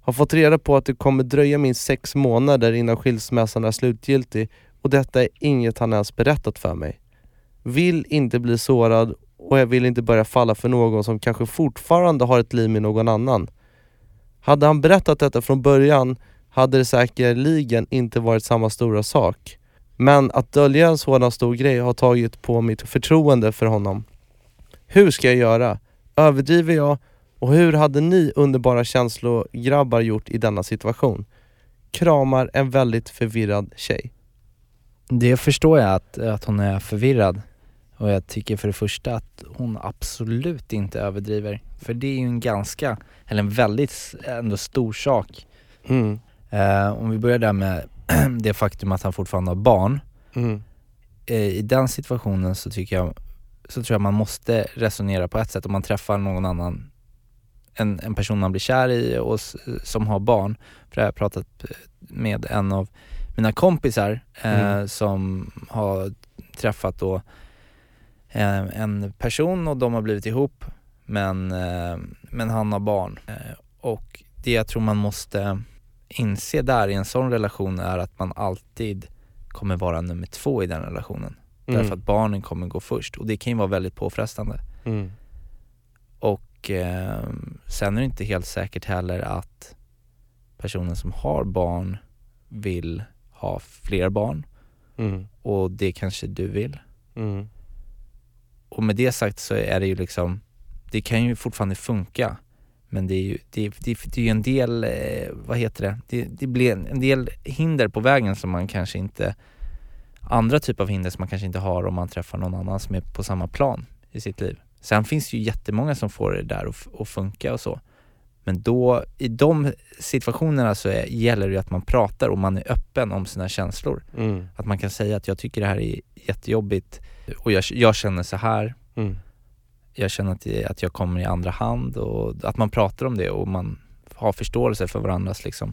Har fått reda på att det kommer dröja minst sex månader innan skilsmässan är slutgiltig och detta är inget han ens berättat för mig. Vill inte bli sårad och jag vill inte börja falla för någon som kanske fortfarande har ett liv med någon annan. Hade han berättat detta från början hade det säkerligen inte varit samma stora sak. Men att dölja en sådan stor grej har tagit på mitt förtroende för honom. Hur ska jag göra? Överdriver jag? Och hur hade ni underbara känslograbbar gjort i denna situation? Kramar en väldigt förvirrad tjej. Det förstår jag att, att hon är förvirrad. Och jag tycker för det första att hon absolut inte överdriver. För det är ju en ganska, eller en väldigt ändå stor sak. Mm. Eh, om vi börjar där med [CLEARS THROAT] det faktum att han fortfarande har barn. Mm. Eh, I den situationen så tycker jag, så tror jag man måste resonera på ett sätt om man träffar någon annan, en, en person man blir kär i och som har barn. För det har jag pratat med en av mina kompisar eh, Mm. som har träffat då en person och de har blivit ihop men, eh, men han har barn. Eh, och det jag tror man måste inse där i en sån relation är att man alltid kommer vara nummer två i den relationen. Mm. Därför att barnen kommer gå först och det kan ju vara väldigt påfrestande. Mm. Och eh, sen är det inte helt säkert heller att personen som har barn vill ha fler barn Mm. och det kanske du vill. Mm. Och med det sagt så är det ju liksom, det kan ju fortfarande funka. Men det är ju, det, det, det är ju en del, eh, vad heter det? det, det blir en, en del hinder på vägen som man kanske inte, andra typer av hinder som man kanske inte har om man träffar någon annan som är på samma plan i sitt liv. Sen finns det ju jättemånga som får det där att, att funka och så. Men då, i de situationerna så är, gäller det ju att man pratar och man är öppen om sina känslor. Mm. Att man kan säga att jag tycker det här är jättejobbigt och jag, jag känner så här. Mm. Jag känner att, att jag kommer i andra hand och att man pratar om det och man har förståelse för varandras liksom,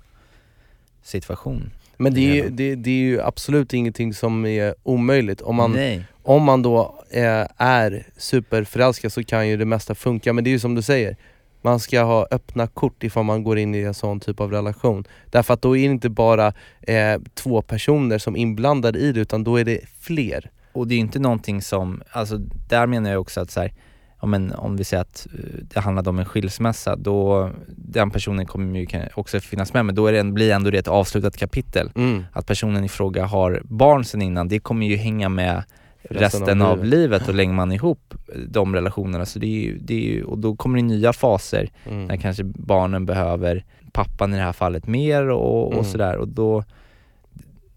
situation. Men det är, ju, det, det är ju absolut ingenting som är omöjligt. Om man, Nej. om man då eh, är superförälskad så kan ju det mesta funka, men det är ju som du säger man ska ha öppna kort ifall man går in i en sån typ av relation. Därför att då är det inte bara eh, två personer som är inblandade i det, utan då är det fler. Och det är inte någonting som, alltså där menar jag också att så här, ja, men om vi säger att eh, det handlade om en skilsmässa, då, den personen kommer ju också finnas med, men då är det, blir ändå det ett avslutat kapitel. Mm. Att personen i fråga har barn sen innan, det kommer ju hänga med Resten resten, av av, livet. och lägger man ihop de relationerna. Så det är ju, det är ju, och då kommer det nya faser Mm. när kanske barnen behöver pappan i det här fallet mer och, och Mm. sådär. Och då,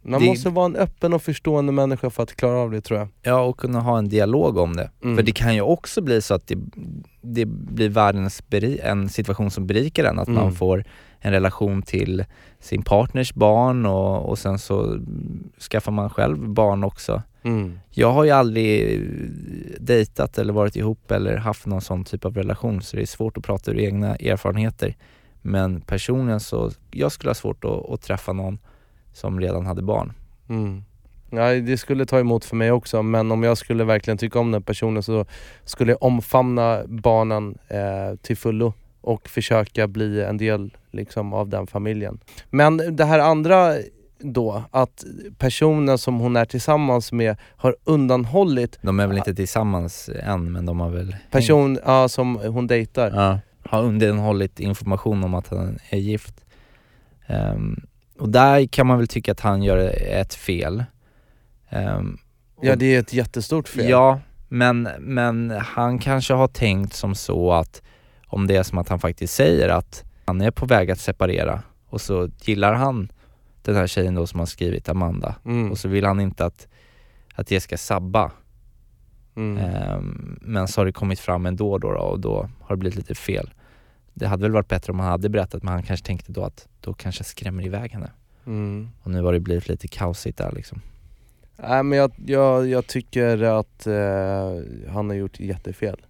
Man det- måste vara en öppen och förstående människa för att klara av det tror jag. ja, och kunna ha en dialog om det. Mm. För det kan ju också bli så att det, det blir världens beri- en situation som berikar en, att Mm. man får en relation till sin partners barn och, och sen så skaffar man själv barn också. Mm. Jag har ju aldrig dejtat eller varit ihop eller haft någon sån typ av relation så det är svårt att prata ur egna erfarenheter. Men personligen så, jag skulle ha svårt att, att träffa någon som redan hade barn. Mm. Ja, det skulle ta emot för mig också, men om jag skulle verkligen tycka om den personen så skulle jag omfamna barnen eh, till fullo och försöka bli en del liksom, av den familjen. Men det här andra då att personen som hon är tillsammans med har undanhållit De är väl inte tillsammans än men de har väl person ja, som hon dejtar. Ja, har undanhållit information om att han är gift. Ehm, och där kan man väl tycka att han gör ett fel. Ehm, Ja det är ett jättestort fel. Ja, men, men han kanske har tänkt som så att om det är som att han faktiskt säger att han är på väg att separera och så gillar han den här tjejen då som har skrivit Amanda Mm. och så vill han inte att, att det ska sabba. Mm. Ehm, men så har det kommit fram ändå då, då och då har det blivit lite fel. Det hade väl varit bättre om han hade berättat men han kanske tänkte då att då kanske jag skrämmer iväg henne. Mm. Och nu har det blivit lite kaosigt där liksom. Nej men jag, jag, jag tycker att eh, han har gjort jättefel.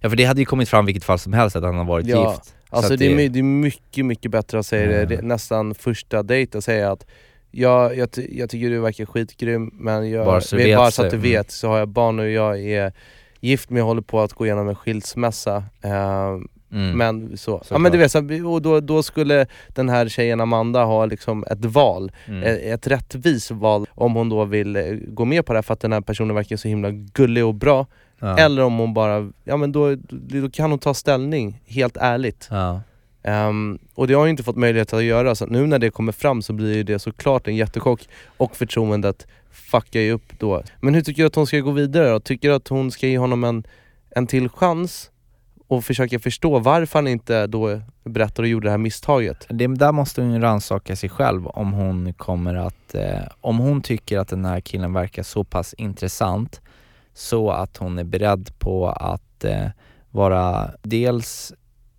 Ja för det hade ju kommit fram vilket fall som helst att han har varit Ja, gift. Så Alltså att det, är, det är mycket, mycket bättre att säga det Ja. re- nästan första dejt och säga att jag, jag, jag tycker du verkar skitgrym men jag, Bara så vet bara så- så att du mm. vet så har jag barn och jag är gift men jag håller på att gå igenom en skilsmässa. Eh, Mm. Men så, ja Såklart. men du vet, så, och då, då skulle den här tjejen Amanda ha liksom ett val, Mm. ett rättvist val om hon då vill eh, gå med på det här för att den här personen verkar så himla gullig och bra ja. Eller om hon bara, ja men då, då kan hon ta ställning, helt ärligt Ja. Ehm, Och det har hon inte fått möjlighet att göra, så nu när det kommer fram så blir det såklart en jättechock Och förtroendet fuckar ju upp då Men hur tycker du att hon ska gå vidare då? Tycker du att hon ska ge honom en, en till chans? Och försöka förstå varför han inte då berättar och gjorde det här misstaget? Det där måste hon rannsaka sig själv om hon kommer att, eh, om hon tycker att den här killen verkar så pass intressant så att hon är beredd på att eh, vara dels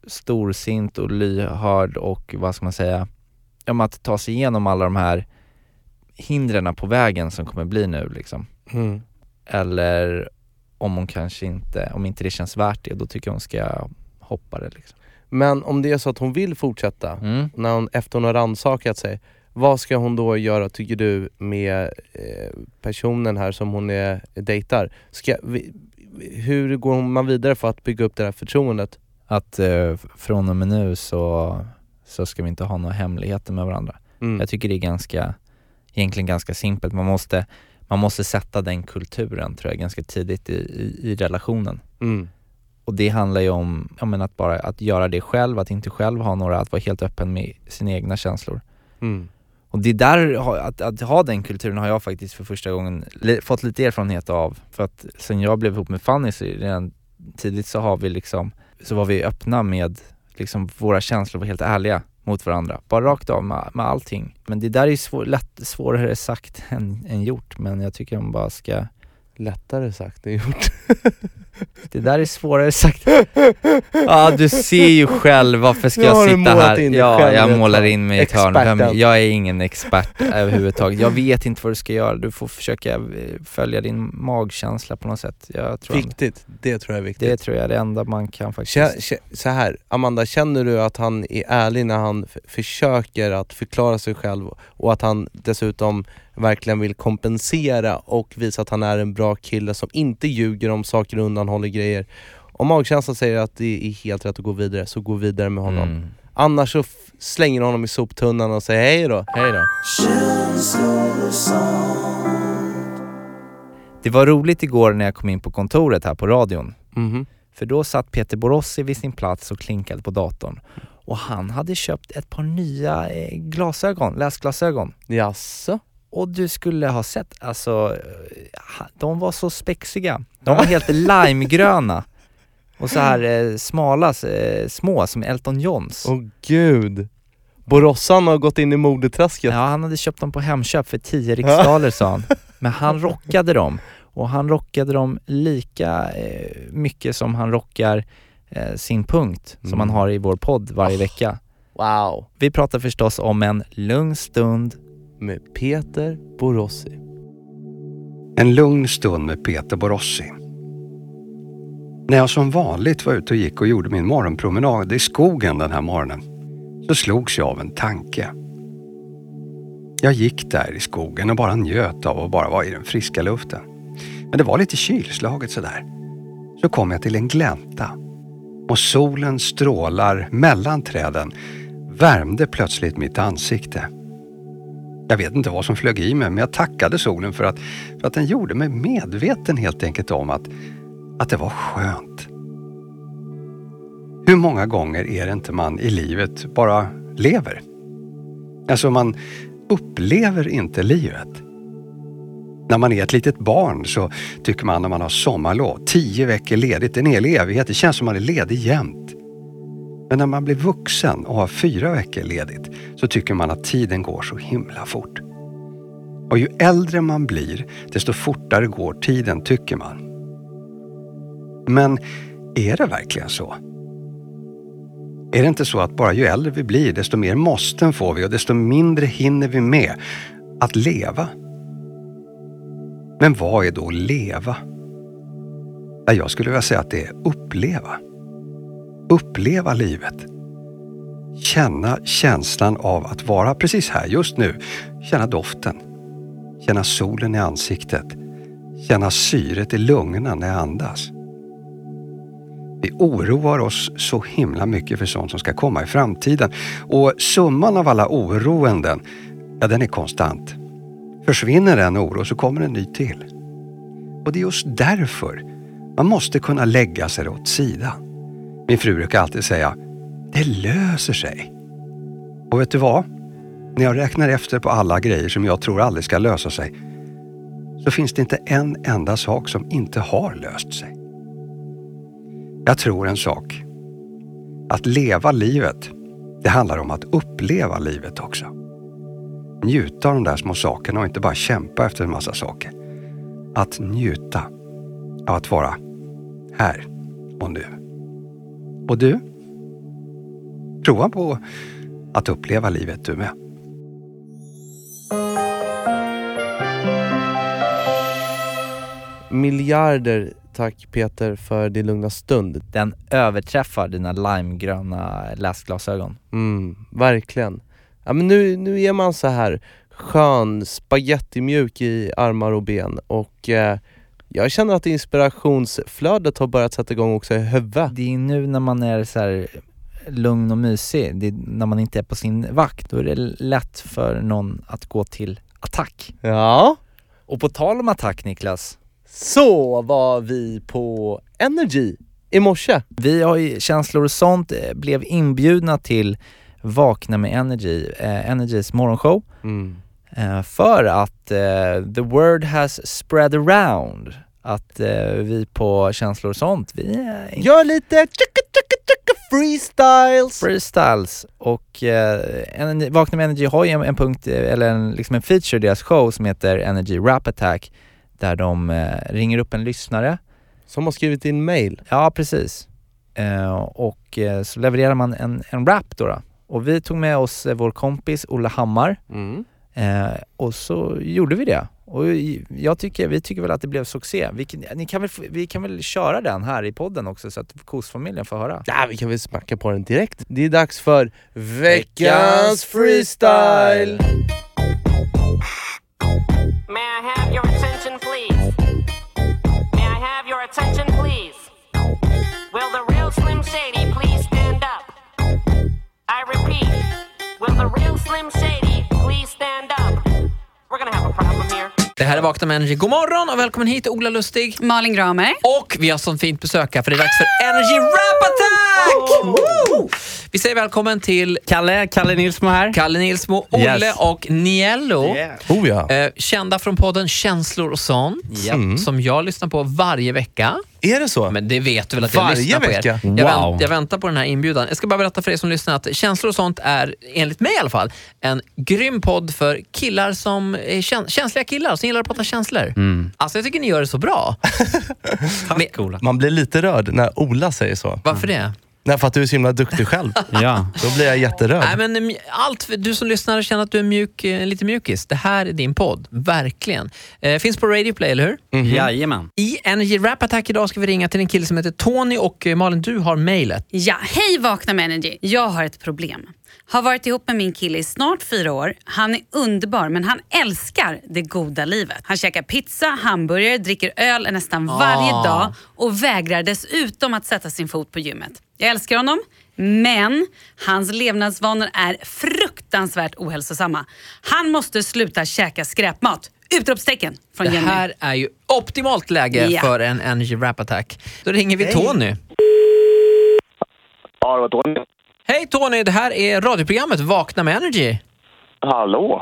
storsint och lyhörd och vad ska man säga, om att ta sig igenom alla de här hindren på vägen som kommer bli nu liksom. Mm. Eller om hon kanske inte, om inte det känns värt det, då tycker jag hon ska hoppa det liksom. Men om det är så att hon vill fortsätta, Mm. när hon, efter hon har rannsakat sig, vad ska hon då göra tycker du med eh, personen här som hon är, dejtar? Ska, vi, hur går man vidare för att bygga upp det här förtroendet? Att eh, från och med nu så, så ska vi inte ha några hemligheter med varandra. Mm. Jag tycker det är ganska, egentligen ganska simpelt. Man måste, man måste sätta den kulturen tror jag ganska tidigt i, i, i relationen. Mm. Och det handlar ju om, ja, men att bara att göra det själv, att inte själv ha några, att vara helt öppen med sina egna känslor. Mm. Och det där, att, att ha den kulturen har jag faktiskt för första gången fått lite erfarenhet av. För att sen jag blev ihop med Fanny så redan tidigt så har vi liksom, så var vi öppna med liksom våra känslor, var helt ärliga mot varandra. Bara rakt av med, med allting. Men det där är svår, lätt, svårare sagt än, än gjort, men jag tycker man bara ska Lättare sagt än gjort. [LAUGHS] Det där är svårare sagt. Ja du ser ju själv, varför ska Nu jag sitta här? in Ja, själv jag målar in mig i ett hörn. Experten. jag är ingen expert överhuvudtaget. Jag vet inte vad du ska göra, du får försöka eh, följa din magkänsla på något sätt. Jag tror Viktigt, det tror jag är viktigt. det tror jag är det enda man kan faktiskt. Kä- Så här, Amanda, känner du att han är ärlig när han försöker att förklara sig själv och att han dessutom verkligen vill kompensera och visa att han är en bra kille som inte ljuger om saker och undanhåller grejer. Om magkänslan säger att det är helt rätt att gå vidare, så gå vidare med honom. Mm. Annars så slänger du honom i soptunnan och säger hej då. Hej då. Det var roligt igår när jag kom in på kontoret här på radion. Mhm. För då satt Peter Borossi vid sin plats och klinkade på datorn. Och han hade köpt ett par nya eh, glasögon, läsglasögon. Jaså? Och du skulle ha sett, alltså, eh, de var så spexiga. De var helt limegröna. [LAUGHS] Och så här eh, smala, eh, små som Elton Johns. Åh gud. Borossan har gått in i modeträsket. Ja, han hade köpt dem på Hemköp för 10 riksdaler sa han. Men han [LAUGHS] rockade dem. Och han rockade dem lika eh, mycket som han rockar eh, sin punkt som Mm. han har i vår podd varje vecka. Wow. Vi pratar förstås om en lugn stund. Med Peter Borossi. En lugn stund med Peter Borossi. När jag som vanligt var ute och gick och gjorde min morgonpromenad i skogen den här morgonen så slogs jag av en tanke. Jag gick där i skogen och bara njöt av att bara vara i den friska luften. Men det var lite kylslaget sådär. Så kom jag till en glänta och solen strålar mellan träden värmde plötsligt mitt ansikte. Jag vet inte vad som flög i mig, men jag tackade solen för att, för att den gjorde mig medveten helt enkelt om att, att det var skönt. Hur många gånger är det inte man i livet bara lever? Alltså man upplever inte livet. När man är ett litet barn så tycker man när man har sommarlov, tio veckor ledigt, en hel evighet, det känns som man är ledig jämt. Men när man blir vuxen och har fyra veckor ledigt så tycker man att tiden går så himla fort. Och ju äldre man blir, desto fortare går tiden, tycker man. Men är det verkligen så? Är det inte så att bara ju äldre vi blir, desto mer måsten får vi och desto mindre hinner vi med att leva? Men vad är då leva? Jag skulle vilja säga att det är uppleva. Uppleva livet. Känna känslan av att vara precis här, just nu. Känna doften. Känna solen i ansiktet. Känna syret i lungorna när jag andas. Vi oroar oss så himla mycket för sånt som ska komma i framtiden och summan av alla oroenden, ja den är konstant. Försvinner en oro så kommer en ny till. Och det är just därför man måste kunna lägga sig åt sidan. Min fru brukar alltid säga, det löser sig. Och vet du vad? När jag räknar efter på alla grejer som jag tror aldrig ska lösa sig, så finns det inte en enda sak som inte har löst sig. Jag tror en sak. Att leva livet, det handlar om att uppleva livet också. Njuta av de där små sakerna och inte bara kämpa efter en massa saker. Att njuta av att vara här och nu. Och du? Prova på att uppleva livet du med. Miljarder tack Peter för din lugna stund. Den överträffar dina limegröna läsglasögon. Mm, verkligen. Ja, men nu, nu är man så här skön, spagettimjuk i armar och ben och eh, jag känner att inspirationsflödet har börjat sätta igång också i huvudet. Det är nu när man är så här lugn och mysig, är när man inte är på sin vakt, då är det lätt för någon att gå till attack. Ja, Och på tal om attack Niklas, så var vi på Energy i morse. vi har ju Känslor och sånt, eh, blev inbjudna till Vakna med Energy, eh, Energys morgonshow. Mm. Eh, för att eh, the word has spread around att eh, vi på Känslor och sånt, vi är Gör lite tjocka, tjocka, tjocka freestyles! freestyles och eh, Vakna med Energy har ju en, en punkt, eller en, liksom en feature i deras show som heter Energy Rap Attack där de eh, ringer upp en lyssnare, Som har skrivit in mail. ja precis, eh, och eh, så levererar man en, en rap då, då. Och vi tog med oss vår kompis Olle Hammar Mm. Eh, och så gjorde vi det. Och jag tycker, vi tycker väl att det blev succé. Vi, kan- ni kan väl, vi kan väl köra den här i podden också så att KOS-familjen får höra. Ja, vi kan väl smacka på den direkt. Det är dags för veckans freestyle! May I have your attention, please? May I have your attention, please? Will the real Slim Shady please stand up? I repeat, will the real Slim Shady Det här är Vakna med Energy. God morgon och välkommen hit Ola Lustig. Malin Gramer. Och vi har sånt fint besök här för det är dags för Energy Rap Attack! Woo! Vi säger välkommen till Kalle, Kalle Nilsmo här. Kalle Nilsmo, Olle Yes. och Niello. Oh ja. Eh, kända från podden Känslor och sånt, som jag lyssnar på varje vecka. Är det så? Men det vet du väl att jag Varje lyssnar på vecka? er? Jag, Wow. vänt, jag väntar på den här inbjudan. Jag ska bara berätta för er som lyssnar att Känslor och sånt är, enligt mig i alla fall, en grym podd för killar som är kän- känsliga killar som gillar att prata känslor. Alltså jag tycker ni gör det så bra. [LAUGHS] Tack Ola. Man blir lite rörd när Ola säger så. Varför det? Nej, för att du är så himla duktig själv. [LAUGHS] Ja. Då blir jag jätterörd. Nej, men allt, du som lyssnar känner att du är mjuk, eh, lite mjukis. Det här är din podd, verkligen. Eh, finns på Radio Play, eller hur? Jajamän. I Energy Rap Attack idag ska vi ringa till en kille som heter Tony och eh, Malin, du har mejlet. Ja, hej Vakna med Energy. Jag har ett problem. Har varit ihop med min kille i snart fyra år. Han är underbar men han älskar det goda livet. Han käkar pizza, hamburgare, dricker öl nästan varje Ah. dag och vägrar dessutom att sätta sin fot på gymmet. Jag älskar honom, Men hans levnadsvanor är fruktansvärt ohälsosamma. Han måste sluta käka skräpmat. Utropstecken från Det Jenny. här är ju optimalt läge Ja. för en Energy Rap Attack. Då ringer vi Tony. Ja, det var Tony. Hej Tony, det här är radioprogrammet Vakna med Energy. Hallå?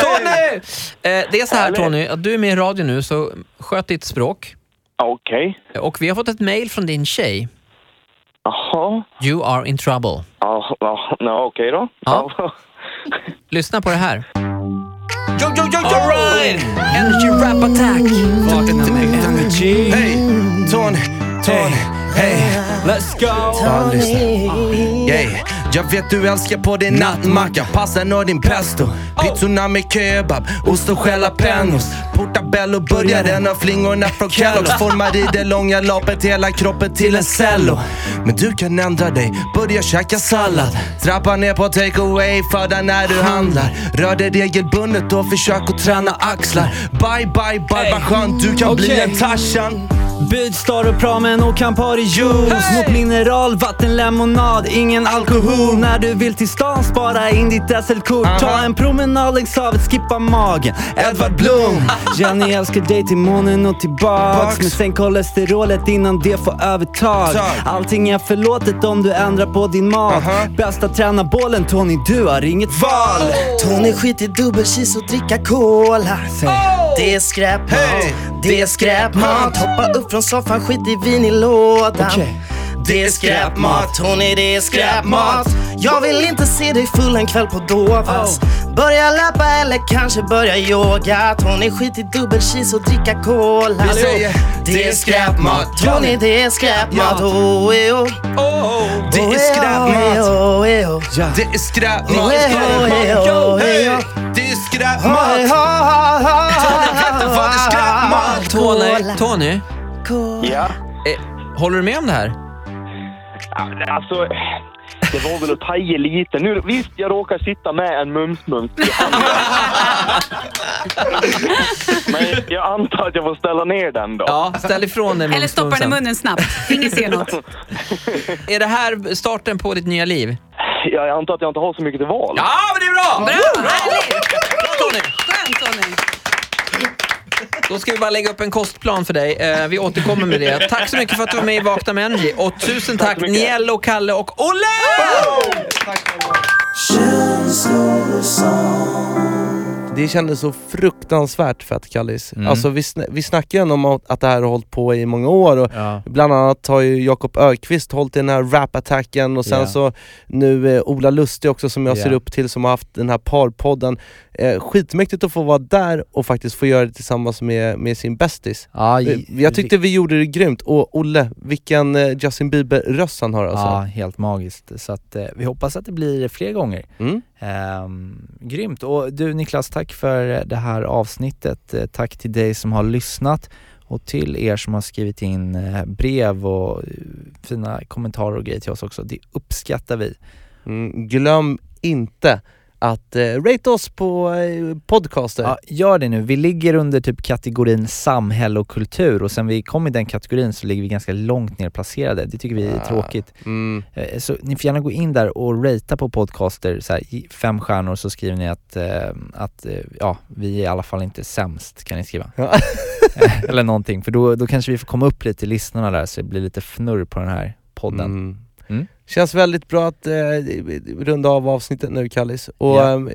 Tony! Eh, det är så här Tony, att du är med i radio nu, så sköt ditt språk. Okej. Och vi har fått ett mail från din tjej. Jaha. You are in trouble. Ja, okej då. Ja. Lyssna på det här. Jo, jo, jo, jo! All right. Energy Rap Attack. Vakna med energy. Hej, Tony, Tony, hej. Let's go! Fan. Yeah. Jag vet du älskar på din nattmacka, pastan och din pesto. Pizzorna med kebab, ost och jalapenos. Portabello, burgaren och flingorna från Kellogg's. Formar i det långa loppet hela kroppen till en cello. Men du kan ändra dig, börja käka sallad. Trappa ner på take away för där när du handlar. Rör dig regelbundet och försök att träna axlar. Bye bye bye, vad skönt du kan bli Okej. en Tarzan Bydstar och pramen och Campari juice. Mot mineral, vatten, lemonad, ingen alkohol. När du vill till stan, spara in ditt SL-kort Ta en promenad längs havet, skippa magen. Edvard Blom. [LAUGHS] Jenny älskar dig till månen och tillbaks. Men sänk kolesterolet innan det får övertag. Tag. Allting är förlåtet om du ändrar på din mat. Aha. Bästa tränarbålen Tony, du har inget val. Tony skit i dubbelcheese och dricka cola Det är skräpmat, Hey! det är skräpmat Hoppa upp från soffan, skit i vin i lådan Okej. Det är skräpmat, Tony det är skräpmat. Jag vill inte se dig full en kväll på Dovas. Börja löpa eller kanske börja yoga. Tony skit i dubbelcheese och dricka cola. Vi säger, Det är skräpmat, Tony det är skräpmat. Oh, eh, oh. Det är skräpmat, Oh, eh, oh. det är skräpmat. Oh, oh, oh, oh. Det är Oh, skräpmat eh, oh, oh, Tony vad det är skräpmat. Tony, Tony. Ja. eh, håller du med om det här? Alltså, det var väl att ta i lite. Nu, visst, jag råkar sitta med en mums-mums i handen. [LAUGHS] Men jag antar att jag får ställa ner den då. Ja, ställ ifrån dig Eller stoppa den i munnen snabbt. Ingen ser något. [LAUGHS] Är det här starten på ditt nya liv? Jag antar att jag inte har så mycket till val. Ja, men det är bra! Bra! Härligt! Bra Tony! Skönt Tony. Då ska vi bara lägga upp en kostplan för dig. Eh, vi återkommer med det. Tack så mycket för att du var med i Vakna med Energy. Och tusen tack, mycket. Niello, Kalle och Olle! Det kändes så fruktansvärt fett Kallis. Mm. Alltså vi, sn- vi snackar ju om att det här har hållit på i många år och Ja. bland annat har ju Jakob Ökvist hållit i den här rap-attacken och sen Ja. så nu eh, Ola Lustig också som jag Ja. ser upp till som har haft den här parpodden. Eh, skitmäktigt att få vara där och faktiskt få göra det tillsammans med, med sin bästis. Eh, Jag tyckte vi gjorde det grymt och Olle, vilken eh, Justin Bieber-röst han har alltså. Ja, helt magiskt. Så att, eh, vi hoppas att det blir fler gånger. Mm. Ehm, grymt. Och du Niklas, tack för det här avsnittet. Eh, tack till dig som har lyssnat och till er som har skrivit in eh, brev och eh, fina kommentarer och grejer till oss också. Det uppskattar vi. Mm, glöm inte att eh, rate oss på eh, podcaster. Ja, gör det nu. Vi ligger under typ kategorin samhälle och kultur och sen vi kom i den kategorin så ligger vi ganska långt ner placerade. Det tycker vi är Ah. tråkigt. Mm. Eh, Så ni får gärna gå in där och ratea på podcaster, så här, fem stjärnor så skriver ni att, eh, att eh, ja, vi är i alla fall inte sämst kan ni skriva. Ja. [LAUGHS] Eller någonting, för då, då kanske vi får komma upp lite i listorna där så det blir lite fnurr på den här podden. Mm. Mm. Känns väldigt bra att eh, runda av avsnittet nu Kallis. Och Ja. ehm,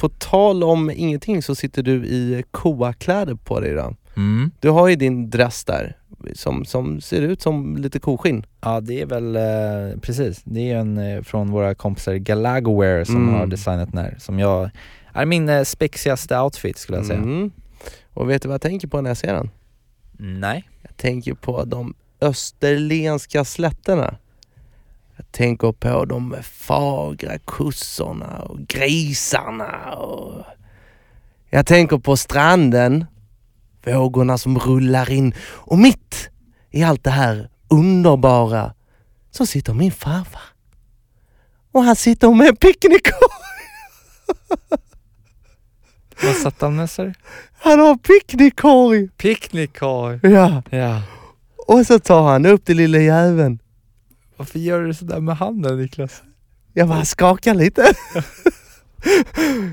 på tal om ingenting så sitter du i koakläder på dig idag. Mm. Du har ju din dress där som, som ser ut som lite koskinn. Ja det är väl, eh, precis, det är en eh, från våra kompisar Galagoware som Mm. har designat den här, som jag, är min eh, spexigaste outfit skulle jag säga. Mm. Och vet du vad jag tänker på när jag ser den? Nej. Jag tänker på de österlenska slätterna. Tänker på de fagra kussorna och grisarna och... Jag tänker på stranden, vågorna som rullar in och mitt i allt det här underbara så sitter min farfar. Och han sitter med en picknickkorg. [LAUGHS] Vad satt han med du? Han har picknickkorg. Picknickkorg. Ja. Ja. Och så tar han upp den lilla jäveln Varför gör du sådär med handen Niklas? Jag bara skakar lite.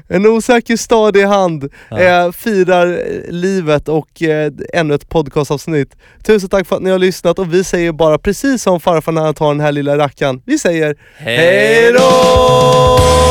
En osäker stadig hand Ja. eh, firar eh, livet och eh, ännu ett podcastavsnitt. Tusen tack för att ni har lyssnat och vi säger bara precis som farfar när han tar den här lilla rackaren. Vi säger hej då!